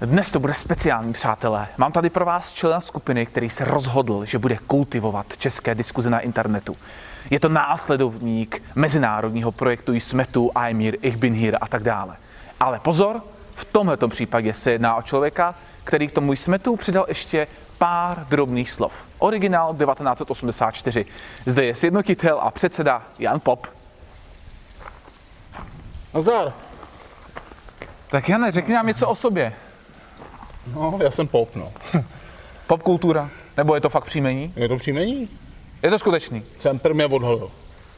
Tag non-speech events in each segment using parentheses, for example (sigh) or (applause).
Dnes to bude speciální, přátelé. Mám tady pro vás člena skupiny, který se rozhodl, že bude kultivovat české diskuze na internetu. Je to následovník mezinárodního projektu Smetu, Aymir, Ich bin hier a tak dále. Ale pozor, v tomto případě se jedná o člověka, který k tomu Smetu přidal ještě pár drobných slov. Originál 1984. Zde je sjednotitel a předseda Jan Pop. Nazdar. Tak Jane, řekni nám něco o sobě. No, já jsem pop, no. (laughs) Popkultura? Nebo je to fakt příjmení? Je to příjmení? Je to skutečný. Semper mě odhalil.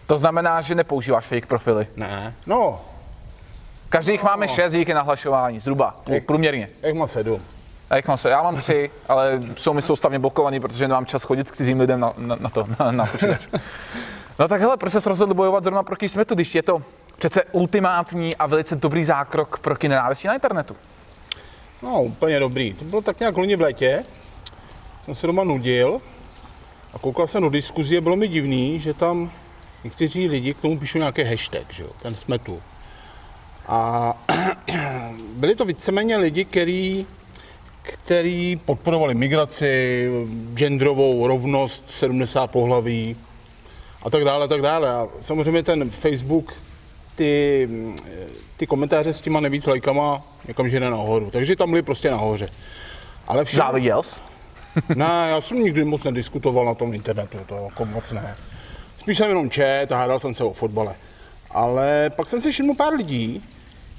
To znamená, že nepoužíváš fake profily. Ne. No, Každý jich máme šest díky nahlašování, zhruba, Jak- průměrně. jak má sedm. A jak mám se? Já mám tři, ale jsou mi soustavně blokovaný, protože nemám čas chodit k cizím lidem na, na, na to, na, na počítač. No tak hele, proč se rozhodl bojovat zrovna proti smetu, když je to přece ultimátní a velice dobrý zákrok proti nenávistí na internetu. No, úplně dobrý. To bylo tak nějak loni v létě. Jsem se doma nudil a koukal jsem do diskuzí a bylo mi divný, že tam někteří lidi k tomu píšou nějaký hashtag, že jo, ten smetu. A (clears throat) byli to víceméně lidi, který, který podporovali migraci, genderovou rovnost, 70 pohlaví a tak dále, a tak dále. A samozřejmě ten Facebook ty, ty komentáře s těma nejvíc lajkama někam žene nahoru. Takže tam byly prostě nahoře. Ale všechno, Záviděl jsi? ne, já jsem nikdy moc nediskutoval na tom internetu, to jako moc ne. Spíš jsem jenom čet a hádal jsem se o fotbale. Ale pak jsem si všiml pár lidí,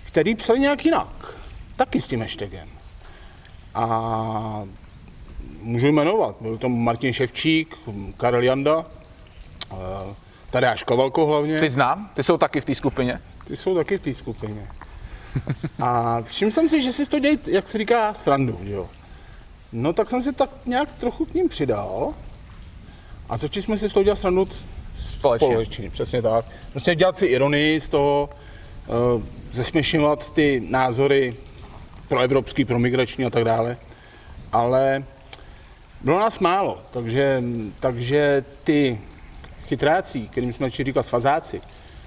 který psali nějak jinak. Taky s tím hashtagem. A můžu jmenovat. Byl to Martin Ševčík, Karel Janda, Tadeáš Kavalko hlavně. Ty znám? Ty jsou taky v té skupině? Ty jsou taky v té skupině. A všiml jsem si, že si to dějí, jak se říká, srandu, že jo. No tak jsem si tak nějak trochu k ním přidal a začali jsme si z toho dělat srandu Společně. společně. přesně tak. Prostě dělat si ironii z toho, uh, zesměšňovat ty názory pro evropský, pro migrační a tak dále. Ale bylo nás málo, takže, takže ty chytráci, kterým jsme začali říkat svazáci,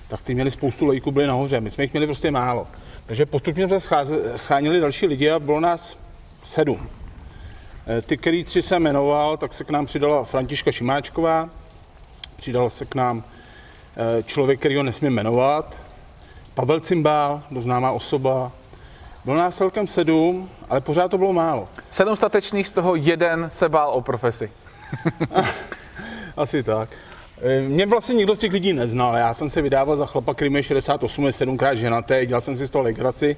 tak ty měli spoustu lejků, byli nahoře, my jsme jich měli prostě málo. Takže postupně jsme scháze- schánili další lidi a bylo nás sedm. Eh, Ty, který tři jsem jmenoval, tak se k nám přidala Františka Šimáčková, přidal se k nám eh, člověk, který ho nesmím jmenovat, Pavel Cimbál, doznámá osoba. Bylo nás celkem sedm, ale pořád to bylo málo. Sedm statečných, z toho jeden se bál o profesi. (laughs) Asi tak. E, Mě vlastně nikdo z těch lidí neznal. Já jsem se vydával za chlapa, který je 68, je sedmkrát ženatý, dělal jsem si z toho legraci.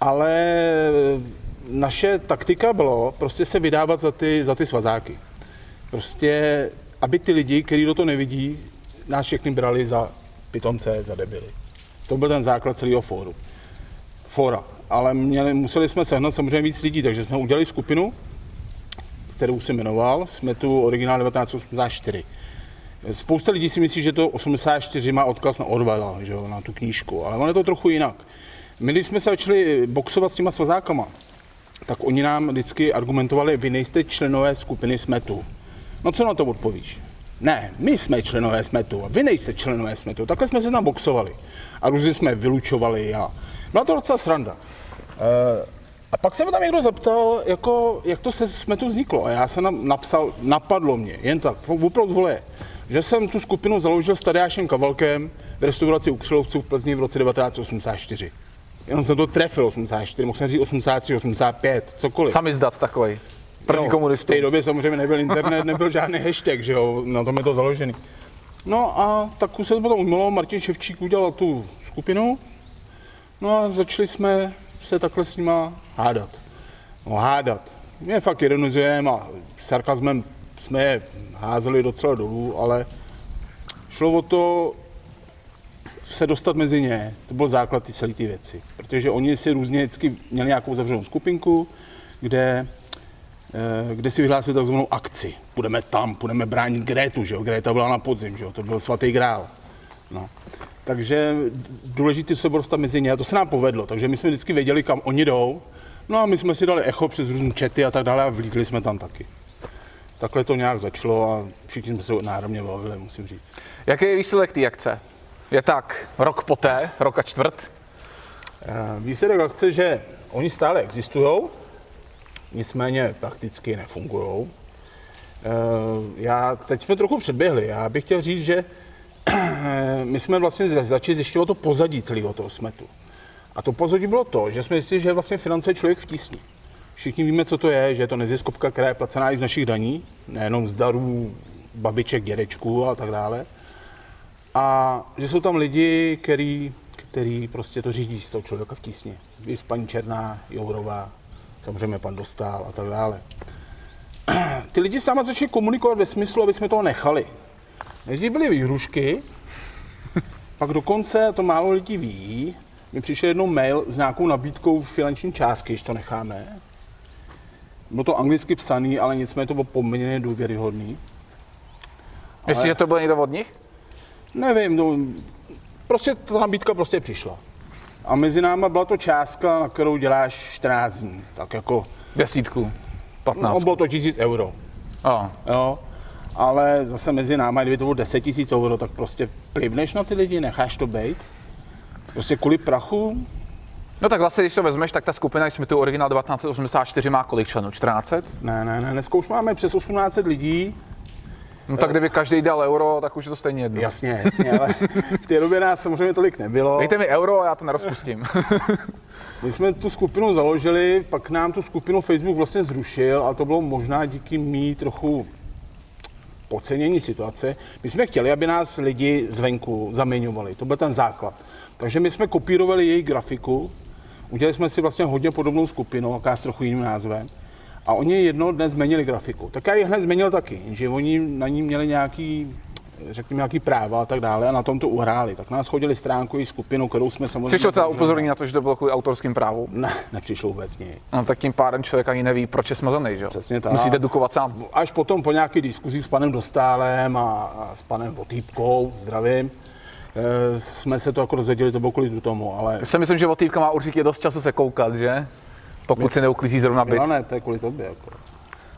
Ale naše taktika bylo prostě se vydávat za ty, za ty svazáky. Prostě, aby ty lidi, kteří do toho nevidí, nás všechny brali za pitomce, za debily. To byl ten základ celého fóru. Fóra. Ale měli, museli jsme sehnat samozřejmě víc lidí, takže jsme udělali skupinu, kterou jsem jmenoval, jsme tu originál 1984. Spousta lidí si myslí, že to 84 má odkaz na Orwella, že jo, na tu knížku, ale ono je to trochu jinak. My, když jsme se začali boxovat s těma svazákama, tak oni nám vždycky argumentovali, vy nejste členové skupiny Smetu. No co na to odpovíš? Ne, my jsme členové Smetu a vy nejste členové Smetu. Takhle jsme se tam boxovali a různě jsme vylučovali a byla to docela sranda. Eh, A pak se mě tam někdo zeptal, jako, jak to se Smetu vzniklo. A já jsem tam napsal, napadlo mě, jen tak, opravdu z voleje, že jsem tu skupinu založil s Tadeášem Kavalkem v restauraci u Křilovců v Plzni v roce 1984. Jenom jsem to trefil 84, mohl jsem říct 83, 85, cokoliv. Sami zdat takový. První komunistů. V té době samozřejmě nebyl internet, nebyl žádný hashtag, že jo, na tom je to založený. No a tak se to potom umělo, Martin Ševčík udělal tu skupinu, no a začali jsme se takhle s nima hádat. No hádat. My fakt ironizujeme a sarkazmem jsme je házeli docela dolů, ale šlo o to se dostat mezi ně. To byl základ ty celé ty věci. Protože oni si různě vždycky měli nějakou zavřenou skupinku, kde eh, kde si vyhlásili takzvanou akci. Půjdeme tam, půjdeme bránit Grétu, že jo? Gréta byla na podzim, že jo? To byl svatý grál. No. Takže důležité se dostat mezi ně a to se nám povedlo. Takže my jsme vždycky věděli, kam oni jdou. No a my jsme si dali echo přes různé čety a tak dále a vlítli jsme tam taky. Takhle to nějak začalo a všichni jsme se náramně bavili, musím říct. Jaký je výsledek té akce? Je tak rok poté, rok a čtvrt. Eh, Výsledek akce, že oni stále existují, nicméně prakticky nefungují. Já, teď jsme trochu předběhli. Já bych chtěl říct, že (clears throat) my jsme vlastně začali zjišťovat to pozadí celého toho smetu. A to pozadí bylo to, že jsme zjistili, že vlastně financuje člověk v tísni. Všichni víme, co to je, že je to neziskovka, která je placená i z našich daní, nejenom z darů babiček, dědečků a tak dále. A že jsou tam lidi, který, který prostě to řídí z toho člověka v tísni. Víš, paní Černá, Jourová, samozřejmě pan Dostál a tak dále. Ty lidi sama začali komunikovat ve smyslu, aby jsme toho nechali. Než byly výhrušky, pak dokonce, to málo lidí ví, mi přišel jednou mail s nějakou nabídkou finanční částky, když to necháme. Bylo to anglicky psaný, ale nicméně to bylo poměrně důvěryhodný. Myslíš, že to bylo někdo od nich? Nevím, no, prostě ta nabídka prostě přišla. A mezi náma byla to částka, na kterou děláš 14 dní. Tak jako... Desítku, 15. No, bylo to tisíc euro. A. Jo. Ale zase mezi náma, kdyby to bylo 10 tisíc euro, tak prostě plivneš na ty lidi, necháš to být. Prostě kvůli prachu. No tak vlastně, když to vezmeš, tak ta skupina jsme tu originál 1984 má kolik členů? 14? Ne, ne, ne, dneska už máme přes 1800 lidí. No tak kdyby každý dal euro, tak už je to stejně jedno. Jasně, jasně, ale v té době nás samozřejmě tolik nebylo. Dejte mi euro a já to nerozpustím. (laughs) My jsme tu skupinu založili, pak nám tu skupinu Facebook vlastně zrušil a to bylo možná díky mý trochu podcenění situace. My jsme chtěli, aby nás lidi zvenku zaměňovali. To byl ten základ. Takže my jsme kopírovali její grafiku, udělali jsme si vlastně hodně podobnou skupinu, jaká s trochu jiným názvem. A oni jedno dnes změnili grafiku. Tak já ji hned změnil taky, že oni na ní měli nějaký řekněme, nějaký práva a tak dále a na tom to uhráli. Tak nás chodili stránku i skupinu, kterou jsme samozřejmě... Přišlo teda upozornění na to, že to bylo kvůli autorským právu? Ne, nepřišlo vůbec nic. No tak tím pádem člověk ani neví, proč je smazaný, že jo? Přesně tak. Musí dedukovat sám. Až potom po nějaké diskuzi s panem Dostálem a, a s panem Votýpkou, zdravím, jsme se to jako dozvěděli, to bylo kvůli tomu, ale... Já si myslím, že Votýpka má určitě dost času se koukat, že? Pokud My... si neuklízí zrovna byt. No ne, to je kvůli tobě. Jako.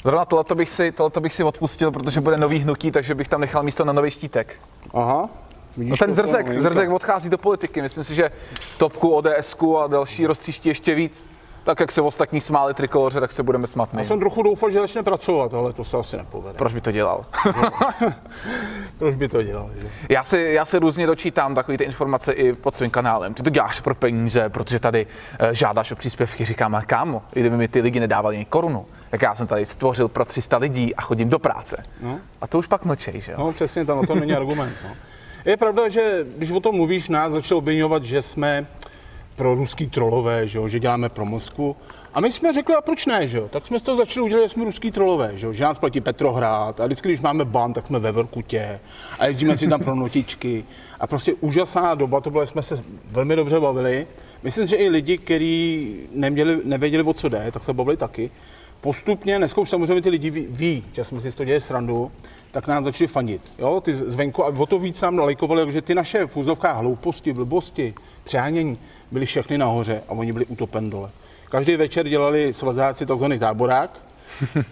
Zrovna tohle bych, si, tohleto bych si odpustil, protože bude nový hnutí, takže bych tam nechal místo na nový štítek. Aha. Vidíš no ten Zrzek, Zrzek odchází do politiky. Myslím si, že topku, ods a další roztříští ještě víc. Tak jak se ostatní smáli trikoloře, tak se budeme smatný. Já jsem trochu doufal, že začne pracovat, ale to se asi nepovede. Proč by to dělal? (laughs) Proč by to dělal? Že? Já, si, já si různě dočítám takové ty informace i pod svým kanálem. Ty to děláš pro peníze, protože tady uh, žádáš o příspěvky. Říkám, a kámo, kdyby mi ty lidi nedávali ani korunu, tak já jsem tady stvořil pro 300 lidí a chodím do práce. No. A to už pak mlčej, že jo? No přesně, tam to není argument. No. Je pravda, že když o tom mluvíš, nás začal obvinovat, že jsme pro ruský trolové, že, jo, že děláme pro Moskvu. A my jsme řekli, a proč ne, že jo? Tak jsme toho začali udělat, že jsme ruský trolové, že, jo? že nás platí Petrohrad a vždycky, když máme ban, tak jsme ve Vrkutě a jezdíme si tam pro notičky. A prostě úžasná doba, to bylo, jsme se velmi dobře bavili. Myslím, že i lidi, kteří nevěděli, o co jde, tak se bavili taky. Postupně, dneska už samozřejmě ty lidi ví, ví že jsme si to děje srandu, tak nás začali fandit. Jo, ty zvenku a o to víc nám lajkovali, že ty naše v hlouposti, blbosti, přehánění, byli všechny nahoře a oni byli utopen dole. Každý večer dělali svazáci tzv. táborák,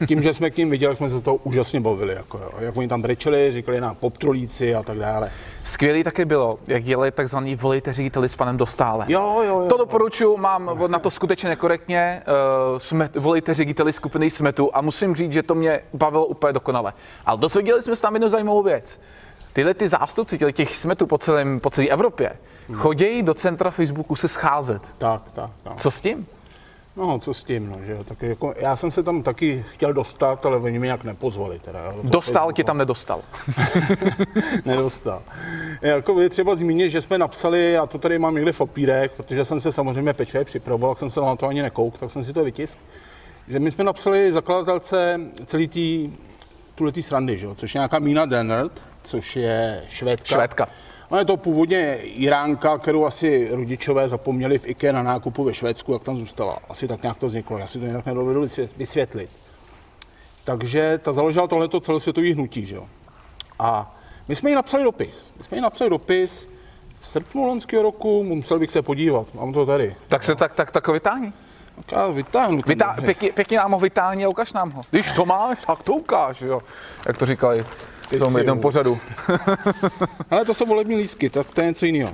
tím, že jsme k ním viděli, jsme se to úžasně bavili. Jako, jo. Jak oni tam brečeli, říkali nám poptrolíci a tak dále. Skvělý taky bylo, jak dělali takzvaný volejte řediteli s panem Dostále. Jo, jo, jo. To doporučuji, mám na to skutečně nekorektně. Uh, smet, volejte řediteli skupiny Smetu a musím říct, že to mě bavilo úplně dokonale. Ale dozvěděli jsme se tam jednu zajímavou věc. Tyhle ty zástupci těch Smetů po, celém, po celé Evropě hmm. chodějí do centra Facebooku se scházet. Tak, tak. tak. Co s tím? No, co s tím, no, že jo, tak jako, já jsem se tam taky chtěl dostat, ale oni mě nějak nepozvali teda. Jo, dostal, ti tam nedostal. (laughs) nedostal. Jako je třeba zmínit, že jsme napsali, a to tady mám někde v papírek, protože jsem se samozřejmě pečlivě připravoval, jsem se na to ani nekouk, tak jsem si to vytisk, že my jsme napsali zakladatelce celý tý, tuhle srandy, že jo, což je nějaká Mina Dennert, což je švédka. Švédka. No je to původně Iránka, kterou asi rodičové zapomněli v IKEA na nákupu ve Švédsku, jak tam zůstala. Asi tak nějak to vzniklo, já si to jinak nedovedu vysvětlit. Takže ta založila tohleto celosvětový hnutí, že jo. A my jsme jí napsali dopis. My jsme jí napsali dopis v srpnu loňského roku, musel bych se podívat, mám to tady. Tak se tak, tak, tak vytáhni. Tak já vytáhnu. Vytá, pěkně, pěkně nám ho vytáhni a ukaž nám ho. Když to máš, tak to ukáž, jo. Jak to říkali v tom jednom pořadu. (laughs) Ale to jsou volební lístky, tak to je něco jiného.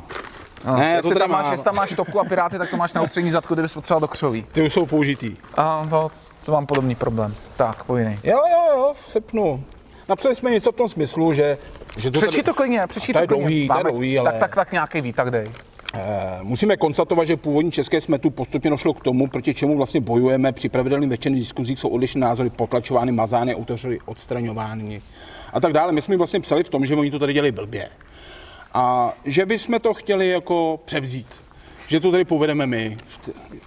No, Ne, to jestli, tady tam máš, jestli tam máš toku a piráty, tak to máš na utření zadku, kdybys potřeboval do křoví. Ty už jsou použitý. A to, to mám podobný problém. Tak, pojinej. Jo, jo, jo, v srpnu. Napsali jsme něco v tom smyslu, že, že to Přečti tady, to klidně, přečti To to klidně. dlouhý, to Máme- dlouhý, ale- Tak, tak, tak nějaký výtak dej. Eh, Musíme konstatovat, že původní české smetu postupně došlo k tomu, proti čemu vlastně bojujeme. Při pravidelných večerních diskuzích jsou odlišné názory potlačovány, mazány, autoři odstraňovány a tak dále. My jsme vlastně psali v tom, že oni to tady dělají blbě. A že bychom to chtěli jako převzít. Že to tady povedeme my.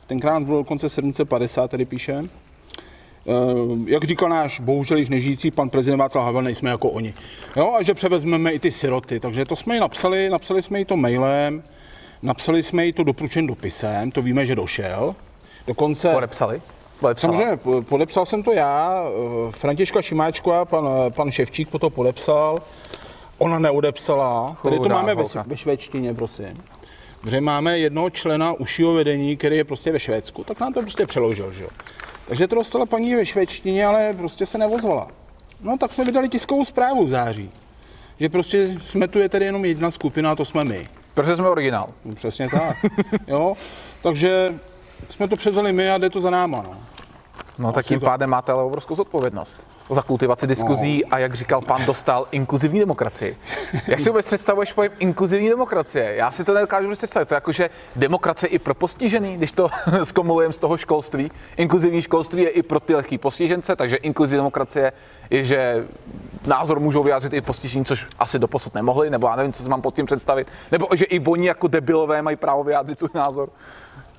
Tenkrát bylo dokonce 750, tady píše. Eh, jak říkal náš bohužel již nežijící pan prezident Václav Havel, nejsme jako oni. Jo, a že převezmeme i ty siroty. Takže to jsme jí napsali, napsali jsme jí to mailem, napsali jsme jí to doporučeným dopisem, to víme, že došel. Dokonce... Podepsali? Podepsala. Samozřejmě, po- podepsal jsem to já, eh, Františka Šimáčková, pan, pan Ševčík to podepsal, ona neodepsala, tady to máme ve, holka. ve švédštině, prosím. Protože máme jednoho člena užšího vedení, který je prostě ve Švédsku, tak nám to prostě přeložil, že jo. Takže to dostala paní ve švédštině, ale prostě se nevozvala. No tak jsme vydali tiskovou zprávu v září, že prostě jsme tu je tady jenom jedna skupina a to jsme my. Protože jsme originál. No, Přesně tak. jo, takže jsme to převzali my a jde to za náma, no. No tak tím to- pádem máte ale obrovskou zodpovědnost za kultivaci diskuzí a jak říkal pan Dostal, inkluzivní demokracii. Jak si vůbec představuješ pojem inkluzivní demokracie? Já si to nedokážu vůbec představit. To je jako, že demokracie i pro postižený, když to (laughs) zkomulujeme z toho školství. Inkluzivní školství je i pro ty lehký postižence, takže inkluzivní demokracie je, že názor můžou vyjádřit i postižení, což asi doposud nemohli, nebo já nevím, co si mám pod tím představit. Nebo že i oni jako debilové mají právo vyjádřit svůj názor.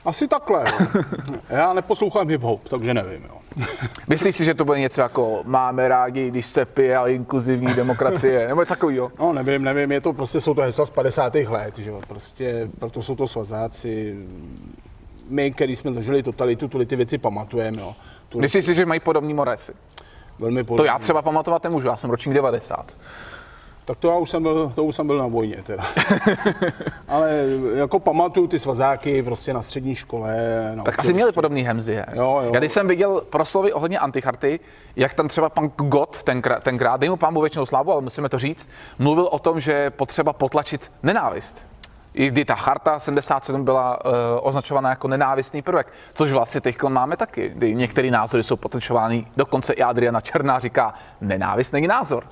Asi takhle. jo. (laughs) Já neposlouchám hip-hop, takže nevím. Jo. (laughs) Myslíš si, že to bude něco jako máme rádi, když se pije, ale inkluzivní demokracie, (laughs) nebo něco takového? No, nevím, nevím, je to prostě, jsou to hesla z 50. let, že jo, prostě, proto jsou to svazáci. My, který jsme zažili totalitu, tuhle ty věci pamatujeme, jo. Tuhle, Myslíš si, že mají podobný moresy? velmi To podobný. já třeba pamatovat nemůžu, já jsem ročník 90. Tak to já už jsem byl, to už jsem byl na vojně teda. (laughs) Ale jako pamatuju ty svazáky prostě na střední škole. Na Tak asi měli podobný hemzy, he? Jo, jo. Já když jsem viděl proslovy ohledně anticharty, jak tam třeba pan Gott tenkrát, tenkrát dej mu pán Bůh většinou slávu, ale musíme to říct, mluvil o tom, že je potřeba potlačit nenávist. I kdy ta charta 77 byla uh, označovaná jako nenávistný prvek, což vlastně teď máme taky, kdy některé názory jsou potlačovány, dokonce i Adriana Černá říká, nenávist není názor.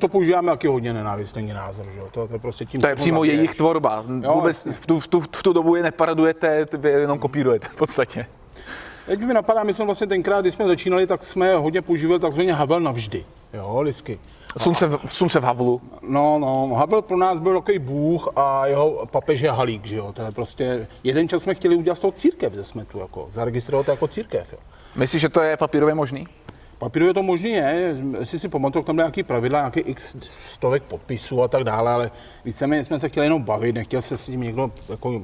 To používáme taky hodně nenávistný názor, že jo. To, to je prostě tím, To je přímo zabiješ. jejich tvorba. Vůbec v tu, v, tu, v tu dobu je neparodujete, vy je jenom kopírujete v podstatě. Jak mi napadá, my jsme vlastně tenkrát, když jsme začínali, tak jsme hodně používali takzvaně Havel navždy. Jo, lisky. Slunce, v- slunce v Havlu. No, no, Havel pro nás byl takový bůh a jeho papež je Halík, že jo. To je prostě, jeden čas jsme chtěli udělat z toho církev ze smetu, jako, zaregistrovat to jako církev, jo. Myslíš, že to je papírově možný? Papíru je to možný, je, jestli si pamatuju, tam byly nějaký pravidla, nějaký x stovek podpisů a tak dále, ale víceméně jsme se chtěli jenom bavit, nechtěl se s tím někdo jako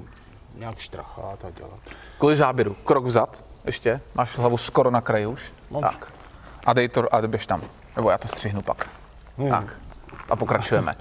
nějak štrachat a dělat. Kvůli záběru. Krok vzad, ještě. Máš hlavu skoro na kraji už. Mám. Tak. A dej to, a běž tam. Nebo já to střihnu pak. Hmm. Tak. A pokračujeme.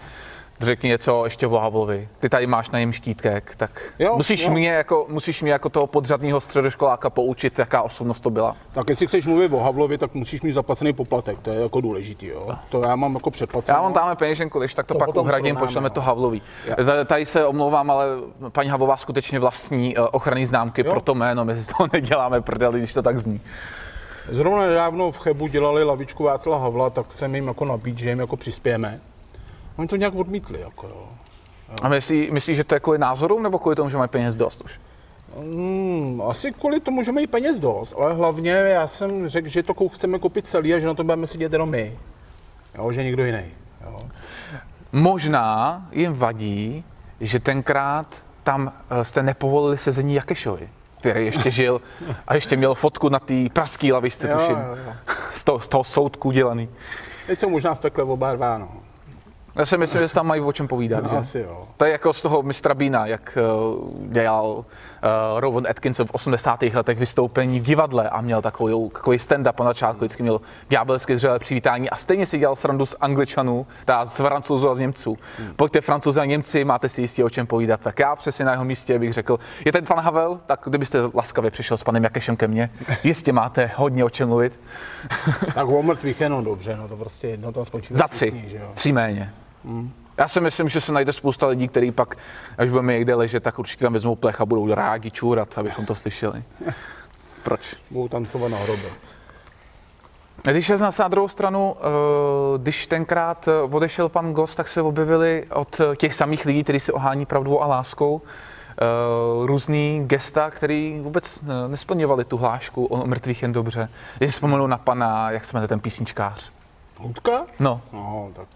Řekni něco ještě o Havlovi. Ty tady máš na něm štítek, tak Jo, musíš, jo. Mě jako, musíš mě jako toho podřadního středoškoláka poučit, jaká osobnost to byla. Tak jestli chceš mluvit o Havlovi, tak musíš mít zaplacený poplatek, to je jako důležitý, jo. To já mám jako předplacený. Já mám tamhle peněženku, když tak to, To pak uhradím, pošleme no. to Havlový. Já. Tady- se omlouvám, ale paní Havlová skutečně vlastní eh, ochranný známky Jo. pro to jméno, my si z toho neděláme prdeli, když to tak zní. Zrovna nedávno v Chebu dělali lavičku Václava Havla, tak jsem jim jako nabít, že jim jako přispějeme. Oni to nějak odmítli, jako jo. A myslí, myslíš, že to je kvůli názorům, nebo kvůli tomu, že mají peněz dost už? Hmm, asi kvůli tomu, že mají peněz dost, ale hlavně já jsem řekl, že to chceme koupit celý a že na to budeme sedět jenom my. Jo, že nikdo jiný. Jo. Možná jim vadí, že tenkrát tam eh, jste nepovolili sezení Jakešovi, který ještě žil a ještě měl fotku na té pražské lavičce, Jo, tuším, jo, jo. (laughs) Z, toho, z toho soudku dělaný. Teď jsou možná v pekle oba dva, no. Já si myslím, že se tam mají o čem povídat. že? Asi jo. To je jako z toho mistra Bína, jak uh, dělal uh, Rowan Atkinson v 80. letech vystoupení v divadle a měl takový, takový stand-up na začátku, vždycky měl ďábelsky zřelé přivítání a stejně si dělal srandu z Angličanů, teda z Francouzů a z Němců. Pojďte Francouzi a Němci, máte si jistě o čem povídat. Tak já přesně na jeho místě bych řekl, je ten pan Havel, tak kdybyste laskavě přišel s panem Jakešem ke mně, (laughs) jistě máte hodně o čem mluvit. Tak o mrtvých jenom dobře, no to prostě jedno tam spočívá. Za tři, tři méně. Já si myslím, že se najde spousta lidí, kteří pak, až budeme někde ležet, tak určitě tam vezmou plech a budou rádi čůrat, abychom to slyšeli. (laughs) Proč? Budou tancovat na hrobě. Když je na druhou stranu, eh, když tenkrát eh, odešel pan Gost, tak se objevili od těch samých lidí, kteří se ohání pravdou a láskou, eh, různý gesta, který vůbec nesplňovali tu hlášku o mrtvých jen dobře. Když si vzpomenu na pana, jak se jmenuje ten písničkář? Hudka? No. No, tak.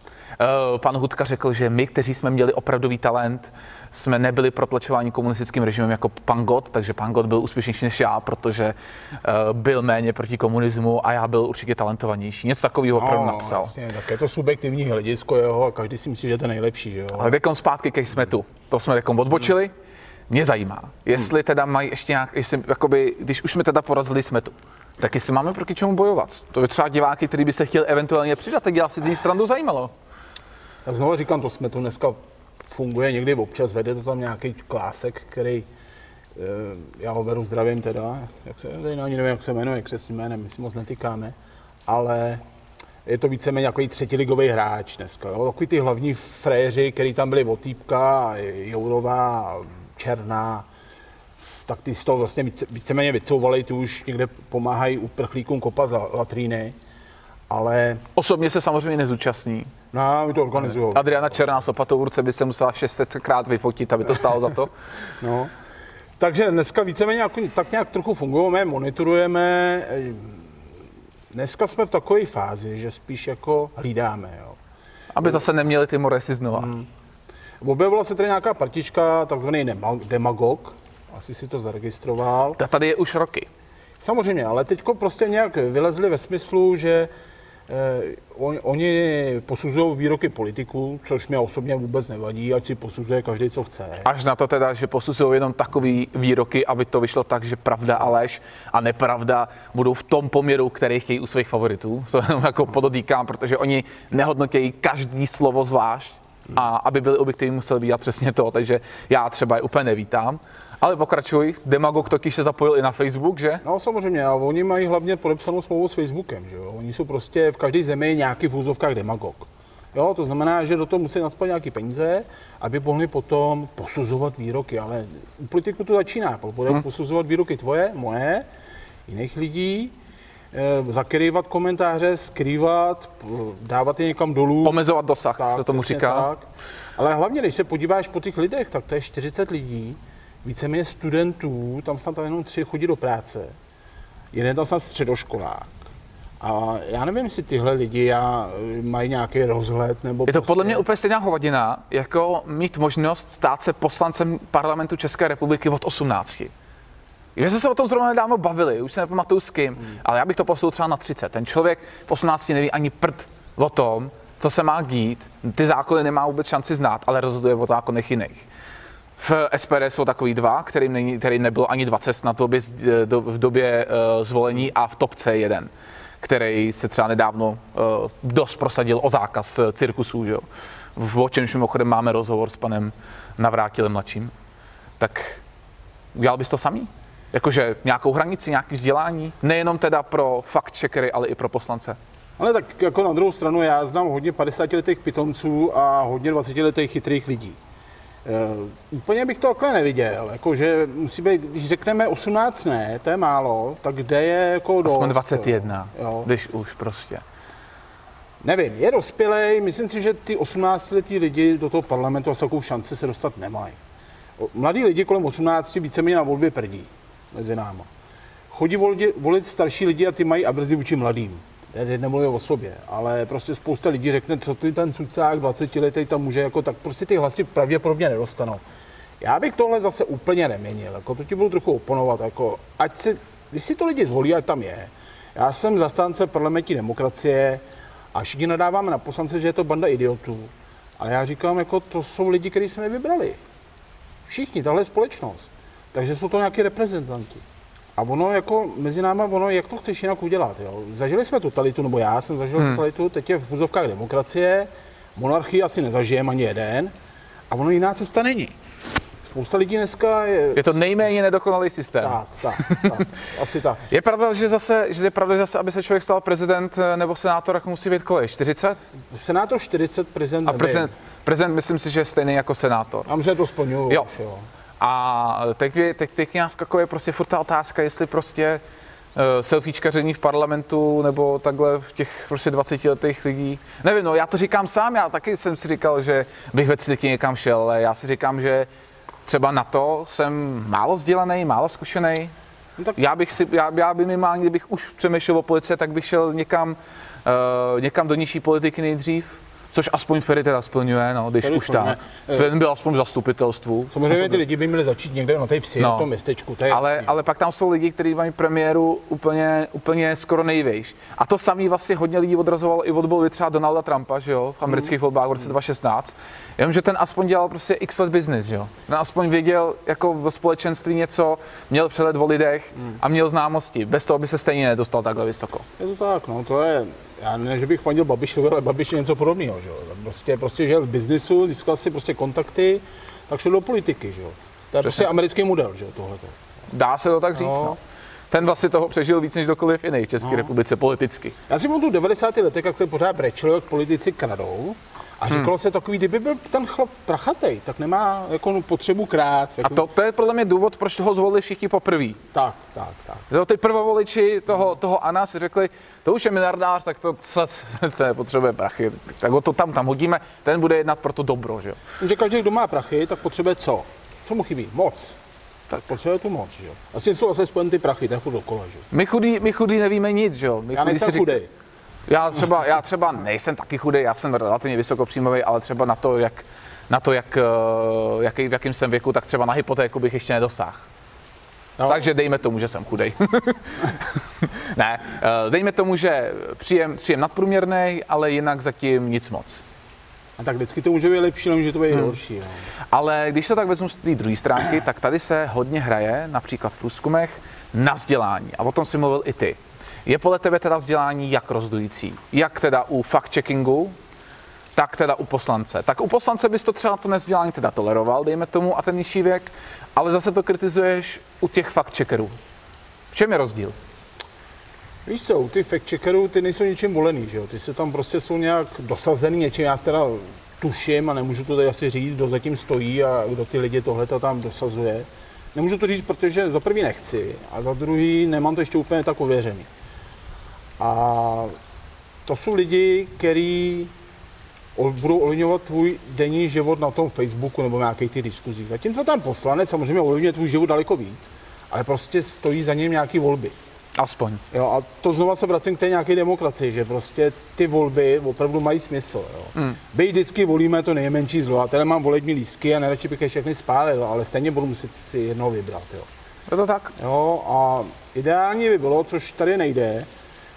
Pan Hudka řekl, že my, kteří jsme měli opravdový talent, jsme nebyli protlačováni komunistickým režimem jako pan God, takže pan God byl úspěšnější než já, protože uh, byl méně proti komunismu a já byl určitě talentovanější. Něco takového opravdu no, napsal. Jasně, tak je to subjektivní hledisko jeho a každý si myslí, že je to nejlepší. Že jo? Ale dekom zpátky ke smetu. To jsme dekom odbočili. Hmm. Mě zajímá, jestli teda mají ještě nějak, jestli, jakoby, když už jsme teda porazili smetu, tak jestli máme proti čemu bojovat. To je třeba diváky, který by se chtěl eventuálně přidat, tak já si z ní stranu zajímalo. Tak znovu říkám, to jsme tu dneska funguje někdy občas, vede to tam nějaký klásek, který eh, já ho beru zdravím teda, jak se, ani nevím, jak se jmenuje křesním jménem, my si moc netýkáme, ale je to víceméně jako třetiligový hráč dneska. Jo? Takový ty hlavní fréři, který tam byli Otýpka, Jourová, Černá, tak ty z toho vlastně více, víceméně vycouvali, ty už někde pomáhají uprchlíkům kopat latríny, ale... Osobně se samozřejmě nezúčastní. No, my to organizují. Adriana Černá s opatou v ruce by se musela 600 krát vyfotit, aby to stálo za to. (laughs) no. Takže dneska víceméně jako, tak nějak trochu fungujeme, monitorujeme. Dneska jsme v takové fázi, že spíš jako hlídáme. Jo. Aby zase neměli ty moresy znova. Hmm. Objevila se tady nějaká partička, takzvaný demagog, asi si to zaregistroval. Ta tady je už roky. Samozřejmě, ale teď prostě nějak vylezli ve smyslu, že Eh, on, oni posuzují výroky politiků, což mě osobně vůbec nevadí, ať si posuzuje každý, co chce. Až na to teda, že posuzují jenom takový výroky, aby to vyšlo tak, že pravda a lež a nepravda budou v tom poměru, který chtějí u svých favoritů. (laughs) To jenom jako podotýkám, protože oni nehodnotějí každý slovo zvlášť a aby byli objektivní, museli být přesně to, takže já třeba je úplně nevítám. Ale pokračuj, Demagog totiž se zapojil i na Facebook, že? No samozřejmě, a oni mají hlavně podepsanou smlouvu s Facebookem, že jo? Oni jsou prostě v každé zemi nějaký v úzovkách Demagog. Jo, to znamená, že do toho musí nadspat nějaké peníze, aby mohli potom posuzovat výroky, ale u politiku to začíná, hmm. posuzovat výroky tvoje, moje, jiných lidí, eh, zakrývat komentáře, skrývat, dávat je někam dolů. Omezovat dosah, tak, se tomu říká. Tak. Ale hlavně, když se podíváš po těch lidech, tak to je 40 lidí, víceméně studentů, tam snad jenom tři chodí do práce, jeden tam snad středoškolák. A já nevím, jestli tyhle lidi já, mají nějaký rozhled nebo. Je to prostě... podle mě úplně stejná hovadina, jako mít možnost stát se poslancem parlamentu České republiky od 18. My jsme se o tom zrovna nedávno bavili, už se nepamatuju s kým, hmm. ale já bych to poslal třeba na 30. Ten člověk v 18 neví ani prd o tom, co se má dít, ty zákony nemá vůbec šanci znát, ale rozhoduje o zákonech jiných. V SPD jsou takový dva, kterým, není, kterým nebylo ani 20 na době, do, v době uh, zvolení a v topce jeden, který se třeba nedávno uh, dost prosadil o zákaz cirkusů. Že? V o čemž mimochodem máme rozhovor s panem Navrátilem mladším. Tak udělal bys to samý? Jakože nějakou hranici, nějaký vzdělání? Nejenom teda pro fakt checkery, ale i pro poslance? Ale tak jako na druhou stranu já znám hodně 50 letých pitomců a hodně 20 letých chytrých lidí. Uh, úplně bych to takhle neviděl, jakože musí být, když řekneme 18 ne, to je málo, tak kde je jako dost. Aspoň 21, jo. když už prostě. Nevím, je dospělej, myslím si, že ty 18 letí lidi do toho parlamentu asi takovou šanci se dostat nemají. Mladí lidi kolem 18 víceméně na volbě prdí mezi náma. Chodí volit, volit starší lidi a ty mají averzi vůči mladým teď nemluvím o sobě, ale prostě spousta lidí řekne, co ty ten sucák 20 letý tam může, jako, tak prostě ty hlasy pravděpodobně nedostanou. Já bych tohle zase úplně neměnil, jako to ti budu trochu oponovat, jako ať si, když si to lidi zvolí, ať tam je. Já jsem zastánce parlamentní demokracie a všichni nadáváme na poslance, že je to banda idiotů. Ale já říkám, jako to jsou lidi, kteří jsme vybrali. Všichni, tahle společnost. Takže jsou to nějaké reprezentanti. A ono jako mezi náma, ono, jak to chceš jinak udělat, jo? Zažili jsme totalitu, nebo já jsem zažil hmm. totalitu, teď je v vozovkách demokracie, monarchii asi nezažijeme ani jeden, a ono jiná cesta není. spousta lidí dneska je... Je to nejméně nedokonalý systém. Tak, tak, tak, asi tak. (laughs) Je pravda, že zase, že je pravda, že zase, aby se člověk stal prezident eh, nebo senátor, jak musí být kolik? 40? Senátor 40, prezident A prezident, prezident myslím si, že je stejný jako senátor. Mám, že to splňuju Jo. už, jo. A teď, teď, teď nás skakuje prostě furt ta otázka, jestli prostě uh, selfiečkaření v parlamentu nebo takhle v těch prostě 20 letých lidí. Nevím, no já to říkám sám, já taky jsem si říkal, že bych ve 30 někam šel, ale já si říkám, že třeba na to jsem málo vzdělaný, málo zkušený. No tak- Já bych si, já, já by minimálně, kdybych už přemýšlel o policie, tak bych šel někam, uh, někam do nižší politiky nejdřív, což aspoň Ferry teda splňuje, no, když Ferry už splňuje. tak. Ferry byl aspoň v zastupitelstvu. Samozřejmě ty lidi by měli začít někde na té vsi, No. na tom městečku, to je Ale, jasný. ale pak tam jsou lidi, kteří mají premiéru úplně, úplně skoro nejvejš. A to samý vlastně hodně lidí odrazovalo i od volby třeba Donalda Trumpa, že jo, v amerických volbách v roce 2016. Jenomže ten aspoň dělal prostě x let business, že jo. Ten aspoň věděl jako v společenství něco, měl přehled o lidech a měl známosti. Bez toho by se stejně nedostal takhle vysoko. Je to tak, no, to je, já ne, že bych fandil Babišovi, ale Babiš je něco podobného, že jo. Prostě, prostě žil v biznisu, získal si prostě kontakty, tak šel do politiky, že jo. To je prostě americký model, že jo, tohleto. Dá se to tak říct, No. no. Ten vlastně toho přežil víc než kdokoliv jiný v České republice politicky. Já si pamatuju 90. letech, jak se pořád brečelo, jak politici kradou. A říkalo Hmm. se takový, kdyby byl ten chlap prachatej, tak nemá jako potřebu krát. A Jako, to, to je podle mě důvod, proč toho zvolili všichni poprvé. Tak, tak, tak. Jo, ty prvovoliči toho, toho Ana si řekli, to už je miliardář, tak to se, se potřebuje prachy, tak ho to tam, tam hodíme, ten bude jednat pro to dobro, že jo. Že každý, kdo má prachy, tak potřebuje co? Co mu chybí? Moc. Tak potřebuje tu moc, že jo. A s tím jsou asi spojen ty prachy, ten furt dokola, že jo. My chudí, my chudí nevíme nic, že jo. My Já nejsem řík- chudej. Já třeba, já třeba nejsem taky chudej, já jsem relativně vysokopříjmový, ale třeba na to, jak, na to, jak, eh, jaký, v jakém jsem věku, tak třeba na hypotéku bych ještě nedosáhl. No. Takže dejme tomu, že jsem chudej. (laughs) ne, eh, dejme tomu, že příjem, příjem nadprůměrný, ale jinak zatím nic moc. A tak vždycky to může být lepší, ale může to být Hmm. horší. No. Ale když to tak vezmu z té druhé stránky, tak tady se hodně hraje, například v průzkumech, na vzdělání. A o tom si mluvil i ty. Je podle tebe teda vzdělání jak rozhodující? Jak teda u fact-checkingu, tak teda u poslance. Tak u poslance bys to třeba to nevzdělání teda toleroval, dejme tomu, a ten nižší věk, ale zase to kritizuješ u těch fact-checkerů. V čem je rozdíl? Víš co, ty fact checkerů, ty nejsou ničím volený, že jo? Ty se tam prostě jsou nějak dosazený něčím, já teda tuším a nemůžu to tady asi říct, kdo zatím stojí a kdo ty lidi tohle tam dosazuje. Nemůžu to říct, protože za prvý nechci a za druhý nemám to ještě úplně tak ověřený. A to jsou lidi, kteří budou ovlivňovat tvůj denní život na tom Facebooku nebo nějakých těch diskuzích. Zatímco ten poslanec samozřejmě ovlivňuje tvůj život daleko víc, ale prostě stojí za ním nějaký volby. Aspoň. Jo, a to znova se vracím k té nějaké demokracii, že prostě ty volby opravdu mají smysl. Jo. Hmm. Byť vždycky volíme to nejmenší zlo. A tady mám volební lístky a nejradši bych je všechny spálil, ale stejně budu muset si jednoho vybrat. Jo. Je to tak? Jo, a ideální by bylo, což tady nejde,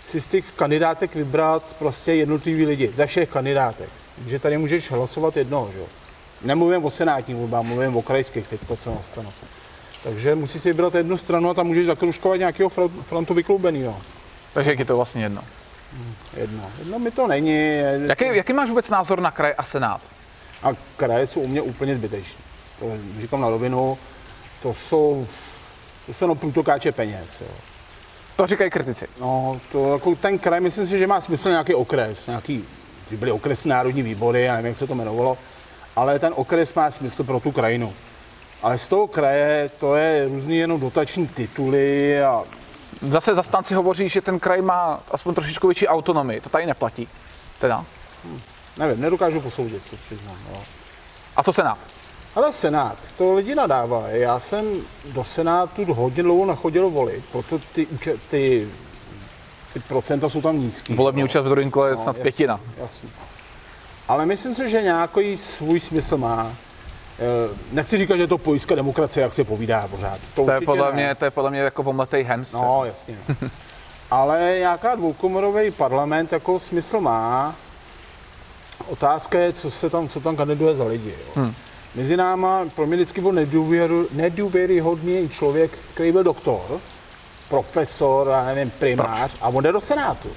si z těch kandidátek vybrat prostě jednotlivý lidi, ze všech kandidátek. Takže tady můžeš hlasovat jednoho, že jo. Nemluvím o senátních volbách, mluvím o krajských teď, co nastane. Takže musíš si vybrat jednu stranu a tam můžeš zakruškovat nějakého fron- frontu vykloubenýho. Takže jak je to vlastně jedno. Jedno. Jedno mi to není. je- Jaký, jaký máš vůbec názor na kraj a senát? A kraje jsou u mě úplně zbytečné. To říkám na rovinu, to jsou, to jsou průtokáče peněz. Jo. To říkají kritici. No, to jako ten kraj, myslím si, že má smysl nějaký okres, nějaký, byly okresní národní výbory, já nevím, jak se to jmenovalo, ale ten okres má smysl pro tu krajinu. Ale z toho kraje to je různý jenom dotační tituly a Zase zastánci hovoří, že ten kraj má aspoň trošičku větší autonomii. To tady neplatí. Teda. nevím, nedokážu posoudit, co přiznám. Jo. A co senát? Ale Senát, to lidi nadávají. Já jsem do Senátu hodně dlouho nachodil volit, proto ty, uče- ty, ty procenta jsou tam nízký. Volební jo. účast v druhém kole je No, snad jasně, pětina. Jasně. Ale myslím si, že nějaký svůj smysl má. Eh, Nechci říkat, že je to pojistka demokracie, jak se povídá pořád. To je, určitě podle ne. mě, to je podle mě jako omletej hems. No, jasně. (laughs) Ale nějaká dvoukomorový parlament jako smysl má. Otázka je, co se tam, co tam kandiduje za lidi. Jo. Hmm. Mezi náma pro mě vždycky byl nedůvěru, nedůvěryhodný člověk, který byl doktor, profesor, já nevím, primář, a on jde do Senátu.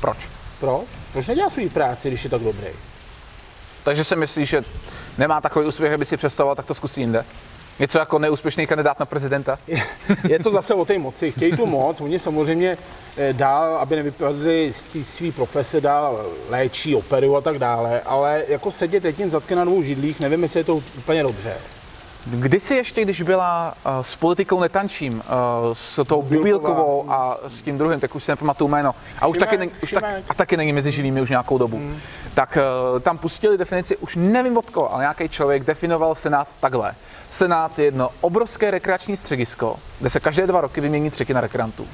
Proč? Proč? Proč nedělá svou práci, když je tak dobrý? Takže si myslíš, že nemá takový úspěch, aby si představoval, tak to zkusí jinde? Něco jako neúspěšný kandidát na prezidenta? Je to zase o té moci. Chtějí tu moc, oni samozřejmě eh, dál, aby nevypadli z té své profese, dál léčí, operu a tak dále, ale jako sedět jedním zadky na dvou židlích, nevím, jestli je to úplně dobře. Kdysi ještě, když byla uh, s politikou netančím, uh, s tou Bubilkovou a s tím druhým, tak už si nepamatuju jméno, a už Šimek, taky, ne, už tak, a taky není mezi živými už nějakou dobu, hmm. tak uh, tam pustili definici, už nevím od koho, ale nějaký člověk definoval Senát takhle. Senát je jedno obrovské rekreační středisko, kde se každé dva roky vymění třetina rekreantů.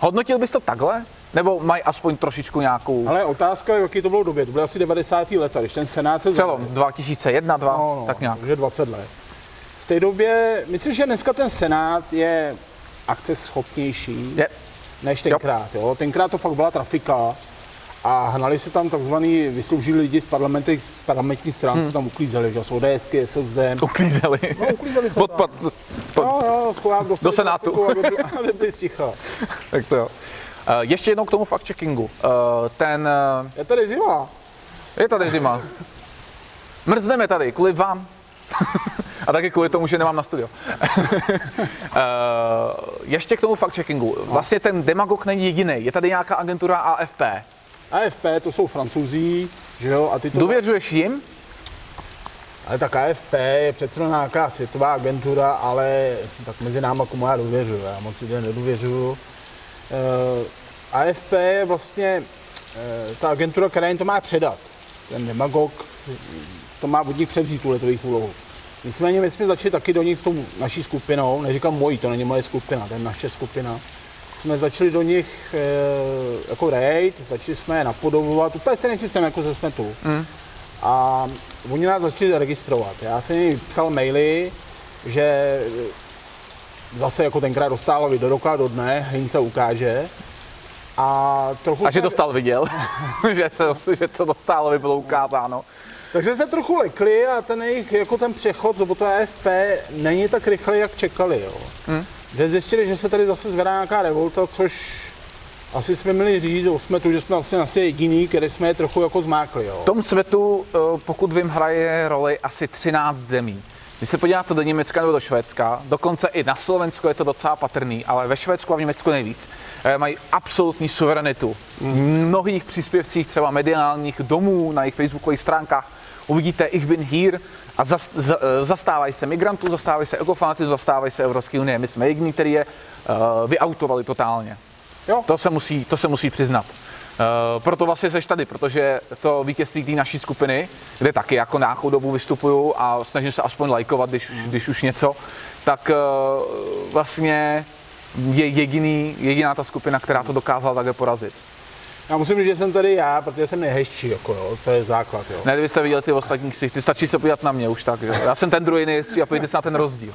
Hodnotil bys to takhle? Nebo mají aspoň trošičku nějakou Ale otázka je, jaký to bylo době. To bylo asi 90. leta, když ten Senát se přelom 2001, 2, No, no, tak nějak. Takže 20 let. V té době, myslím, že dneska ten Senát je akceschopnější Je. než tenkrát. Jo. Tenkrát to fakt byla trafika a hnali se tam takzvaný vysloužili lidi z, parlamenty, z parlamentní stran, hmm. se tam uklízeli, že z ODSky, SSD. Uklízeli. No, uklízeli se Odpad, tam. pod, Jo, jo, schovák dostali Do Senátu. trafiku, Aby, byli- aby byli sticha. tak to jo. Uh, ještě jednou k tomu fact-checkingu. Uh, ten, uh, Je tady zima. je tady zima. Mrzneme tady kvůli vám. (laughs) A taky kvůli tomu, že nemám na studio. (laughs) ještě k tomu fact-checkingu. Vlastně ten demagog není jediný. Je tady nějaká agentura AFP. AFP, to jsou francouzí, že jo, a ty to... Důvěřuješ jim? Ale tak AFP je přece jenom nějaká světová agentura, ale tak mezi náma komu já důvěřuju, já moc lidem nedůvěřuju. Uh, AFP je vlastně uh, ta agentura, která jim to má předat. Ten demagog to má od nich převzít tuhle jejich úlohu. Nicméně my jsme začali taky do nich s tou naší skupinou, neříkám mojí, to není moje skupina, to je naše skupina. Jsme začali do nich e, jako raid, začali jsme je napodobovat, úplně stejný systém jako ze Smetu. Mm. A oni nás začali registrovat. Já jsem jim psal maily, že zase jako tenkrát dostálovi do roka, do dne, hlín se ukáže. A, trochu A že stál viděl, (laughs) že, to, že to dostalo by bylo ukázáno. Takže se trochu lekli a ten jejich, jako ten přechod z to AFP není tak rychlý, jak čekali. Jo. Hmm. Že zjistili, že se tady zase zvedá nějaká revolta, což asi jsme měli říct, že jsme tu, že jsme asi, asi jediný, který jsme je trochu jako zmákli. Jo. V tom světu, eh, pokud vím, hraje roli asi 13 zemí. Když se podíváte do Německa nebo do Švédska, dokonce i na Slovensku je to docela patrný, ale ve Švédsku a v Německu nejvíc, eh, mají absolutní suverenitu. V mnohých příspěvcích, třeba mediálních domů, na jejich facebookových stránkách, uvidíte Ich bin hier a zas, za, eh, zastávají se migrantů, zastávají se ekofanatizmu, zastávají se Evropské unie. My jsme jediní, kteří je uh, vyautovali totálně. Jo. To se musí, to se musí přiznat. Uh, proto vlastně seš tady, protože to vítězství té naší skupiny, kde taky jako nějakou dobu vystupuju a snažím se aspoň lajkovat, když, když už něco, tak uh, vlastně je jediný, jediná ta skupina, která to dokázala takhle porazit. Já musím říct, že jsem tady já, protože jsem nejhezčí, jako jo, to je základ. Jo. Ne, kdybyste viděli ty ostatní ksichty, stačí se podívat na mě už tak. Jo. Já jsem ten druhý nejhezčí a podívejte se na ten rozdíl.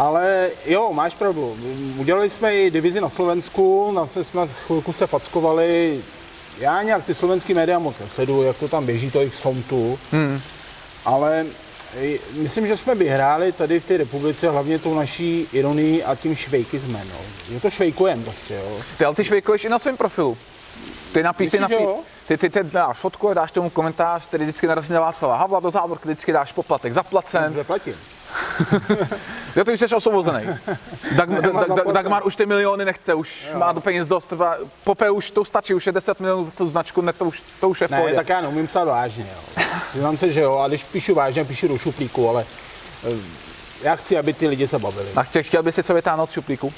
Ale jo, máš pravdu. Udělali jsme i divizi na Slovensku, na se jsme chvilku se fackovali. Já nějak ty slovenský média moc nesleduju, jak to tam běží, to jejich somtu. Hmm. Ale myslím, že jsme vyhráli tady v té republice hlavně tou naší ironií a tím švejkismem. No. Je to švejkujem prostě, jo. Ty, ale ty švejkuješ i na svém profilu. Ty napí, ty napí, ty, ty, ty dáš fotku a dáš tomu komentář, který vždycky narazí na Václava Havla do závorky, vždycky dáš poplatek zaplacen. Dobře platím. (laughs) Jo, ty už jsi osvobozený. Dag, Nemá Dag, Dag, zaplacen. Dagmar už ty miliony nechce, už má do peněz dost. Pope už to stačí, už je 10 milionů za tu značku, ne, to už, to už je v Ne, pohodě. tak já neumím psát vážně, jo. Přiznám se, že jo, a když píšu vážně, píšu do šuplíku, ale eh, já chci, aby ty lidi se bavili. A chtěl, chtěl bys si co vytáhnout z šuplíku?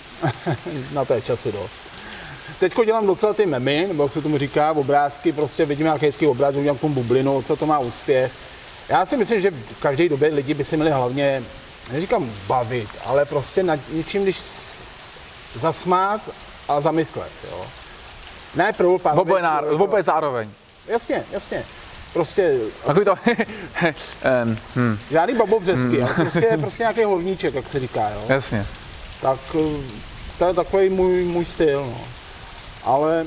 (laughs) Na to je časy dost. Teď dělám docela ty memy, nebo jak se tomu říká, obrázky, prostě vidím nějaký hezký obraz, udělám k tomu bublinu, co to má úspěch. Já si myslím, že v každé době lidi by se měli hlavně, neříkám bavit, ale prostě nad něčím, když zasmát a zamyslet, jo. Ne pro pár Oboje, zároveň. Jasně, jasně. Prostě Takový to... (laughs) Em, hm, žádný babovřesky, ale prostě, prostě nějaký horníček, jak se říká, jo. jasně. tak eh, to je takový můj, můj styl. No. Ale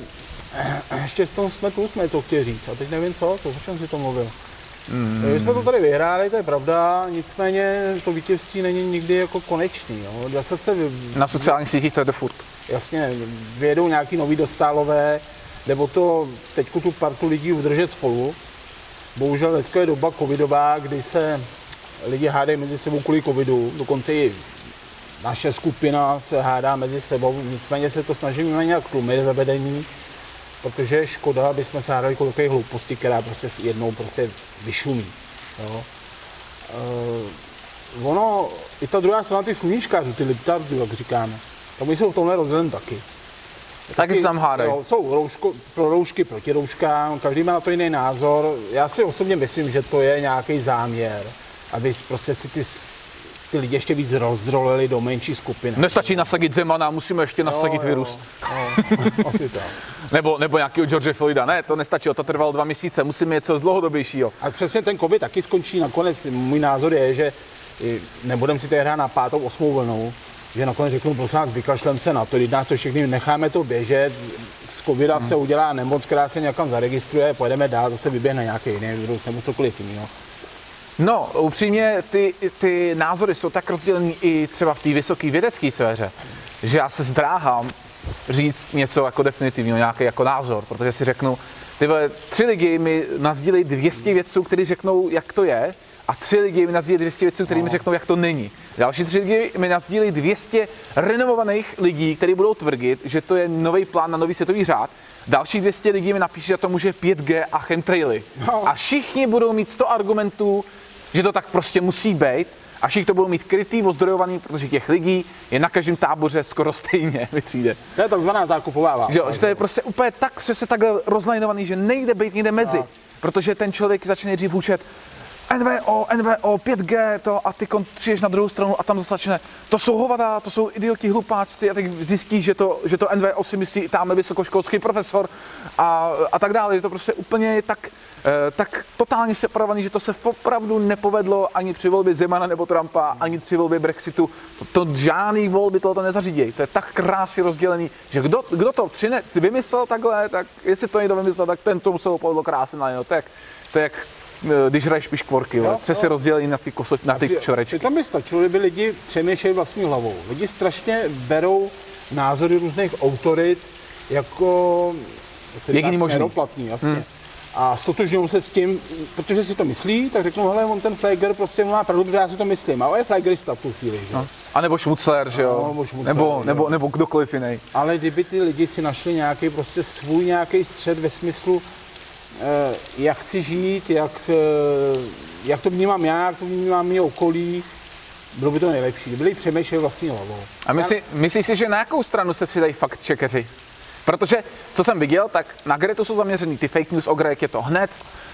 eh, ještě v tom jsme tu jsme co chtěli říct. A teď nevím co, to, o čem si to mluvil. Mm. My jsme to tady vyhráli, to je pravda, nicméně to vítězství není nikdy jako konečný. Jo. Zase se, vy- Na sociálních sítích to jde furt. jasně, vyjedou nějaký nový dostálové, nebo to teď tu partu lidí udržet spolu. Bohužel teďka je doba covidová, kdy se lidi hádají mezi sebou kvůli covidu, dokonce i naše skupina se hádá mezi sebou, nicméně se to snažíme nějak tlumit ve vedení, protože je škoda, aby jsme se kvůli takové hlouposti, která prostě s jednou prostě vyšumí. Jo. Uh, ono, i ta druhá strana těch sluníčkářů, ty liptardů, jak říkáme, tak my jsou v tomhle rozdělen taky. Taky se tam hádají. Jo, jsou rouško, pro roušky, proti rouškám, každý má na to jiný názor. Já si osobně myslím, že to je nějaký záměr, aby prostě si ty, ty lidi ještě víc rozdrolili do menší skupiny. Nestačí nasadit Zemana, musíme ještě nasadit Jo, virus. Jo, jo, asi tak. Nebo, nebo nějakého George Floyda. Ne, to nestačilo, to trvalo dva měsíce, musíme něco dlouhodobějšího. A přesně ten covid taky skončí nakonec. Můj názor je, že nebudeme si tady hrát na pátou, osmou vlnou, že nakonec řeknu, prosím vás, vykašlem se na to, když nás to všechny necháme to běžet, z covida se udělá nemoc, která se někam zaregistruje, pojedeme dál, zase vyběhne nějaký jiný virus nebo cokoliv jiného. No, upřímně, ty, ty názory jsou tak rozdělený i třeba v té vysoké vědecké sféře, že já se zdráhám říct něco jako definitivního, nějaký jako názor, protože si řeknu, ty vole, tři lidi mi nazdílejí 200 vědců, kteří řeknou, jak to je, a tři lidi mi nazdílejí 200 vědců, kteří mi řeknou, jak to není. Další tři lidi mi nazdílejí 200 renovovaných lidí, kteří budou tvrdit, že to je nový plán na nový světový řád. Další 200 lidí mi napíše, že to může 5G a chemtraily. No. A všichni budou mít 100 argumentů, že to tak prostě musí být a všichni to budou mít krytý, ozdrojovaný, protože těch lidí je na každém táboře skoro stejně, (laughs) mi přijde. To je takzvaná zákupová válka. Že, jo, že to je prostě úplně tak přesně takhle rozlajnovaný, že nejde být někde mezi. Tak. Protože ten člověk začne nejdřív učet NVO, NVO, 5G, to a ty přijdeš na druhou stranu a tam zase začne, to jsou hovada, to jsou idioti, hlupáčci a teď zjistíš, že to, že to NVO si myslí i tamhle vysokoškolský profesor a, a tak dále. Je to prostě úplně tak, eh, tak totálně separovaný, že to se opravdu nepovedlo ani při volbě Zemana nebo Trumpa, ani při volbě Brexitu. To, to žádný volby tohoto nezařídějí. To je tak krásně rozdělený, že kdo, kdo to přine, vymyslel takhle, tak jestli to někdo vymyslel, tak ten to musel povedlo krásně na je jak, to je jak když hraješ piškvorky, jo, Jo, přesně jo. rozdělený na ty, koso, na ty čorečky. Přitom by stačilo, kdyby lidi přemýšleli vlastní hlavou. Lidi strašně berou názory různých autorit jako se Jediný možný. směroplatný, jasně. Hmm. A stotožňují se s tím, protože si to myslí, tak řeknou, hele, on ten Flager prostě má pravdu, protože já si to myslím. A on je Flagerista v tu chvíli, že? No. A nebo Šmucler, že jo? No, nebo Šmucler, nebo, jo. nebo, nebo kdokoliv jiný. Ale kdyby ty lidi si našli nějaký prostě svůj nějaký střed ve smyslu, eh, jak chci žít, jak, eh, jak to vnímám já, jak to vnímám mý okolí, bylo by to nejlepší. Kdyby přemýšleli vlastní hlavou. A myslí, myslíš si, že na jakou stranu se přidají fakt čekeři? Protože, co jsem viděl, tak na Gretu jsou zaměřený ty fake news o Greg je to hned,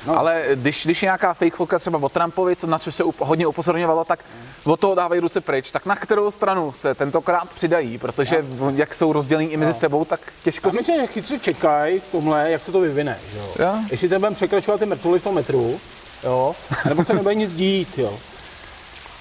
no. Ale když, když je nějaká fake fotka třeba o Trumpovi, co, na co se up, hodně upozorňovalo, tak od toho dávají ruce pryč. Tak na kterou stranu se tentokrát přidají? Protože no. jak jsou rozdělení i mezi No. sebou, tak těžko A myslím, že chytře čekají v tomhle, jak se to vyvine. že Jo? Jo. Jestli ten budeme překračovat ty mrtvoly v tom metru, jo? nebo se nebude nic dít. Jo?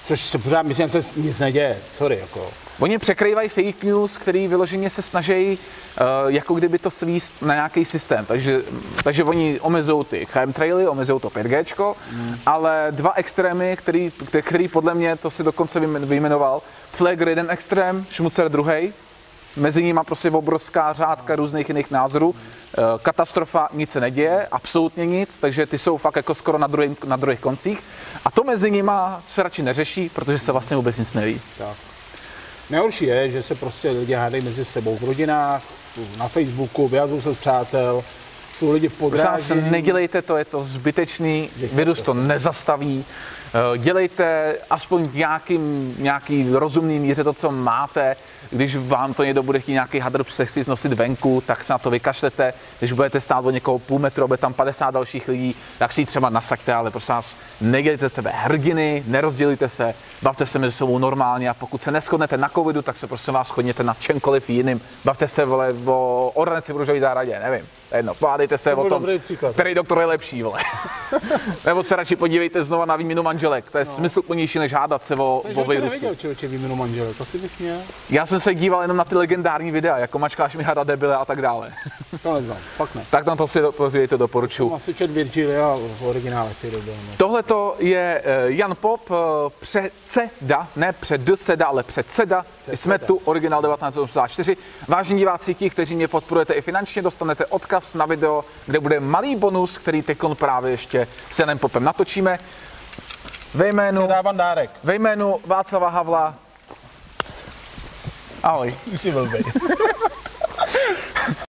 Což se pořád myslím, že se nic neděje. Sorry. Jako. Oni překrývají fake news, který vyloženě se snaží, uh, jako kdyby to svíst na nějaký systém. Takže, takže oni omezují ty chemtraily, omezují to 5G, hmm. ale dva extrémy, který, který, podle mě, to si dokonce vyjmen- vyjmenoval, Flegr jeden extrém, Šmucer druhý, mezi nimi prostě obrovská řádka různých jiných názorů. Eh, Katastrofa, nic se neděje, absolutně nic, takže ty jsou fakt jako skoro na, druhým, na druhých koncích. A to mezi nimi se radši neřeší, protože se vlastně vůbec nic neví. Tak. Nejhorší je, že se prostě lidi hádají mezi sebou v rodinách, na Facebooku, vyhazují se z přátel, jsou lidi podrážení. nedělejte to, je to zbytečný, virus to nezastaví. Eh, Dělejte aspoň v nějakým, nějaký rozumný míře to, co máte. Když vám to někdo bude chtít nějaký hadr se chci znosit venku, tak se na to vykašlete. Když budete stát od někoho půl metru, bude tam 50 dalších lidí, tak si ji třeba nasaďte, ale prosím vás, nedělejte sebe hrdiny, nerozdělíte se, bavte se mezi sebou normálně a pokud se neschodnete na covidu, tak se prosím vás shodněte na čemkoliv jiným. Bavte se vole, o ordinaci v růžové zahradě, nevím. Jedno, pohádejte se To o tom, který doktor je lepší, vole. (laughs) Nebo se radši podívejte znova na výměnu manželek, to je no. smysluplnější, než hádat se o, Jsem o virusu. neviděl člověče výměnu manželek, bych měl. Já jsem se díval jenom na ty legendární videa, jako mačkáš mi hada debile a tak dále. To neznám, fakt ne. tak na to si pozdějte, doporučuji. Asi čet Virgilia v originále ty doby. No. Tohle to je eh, Jan Pop, eh, předseda, ne předseda, ale předseda. Jsme tu, originál 1984. Vážení diváci, ti, kteří mě podporujete i finančně, dostanete odkaz na video, kde bude malý bonus, který teď právě ještě s Janem Popem natočíme. Ve jménu, Předávám dárek. ve jménu Václava Havla Ah oui, c'est mauvais. (laughs)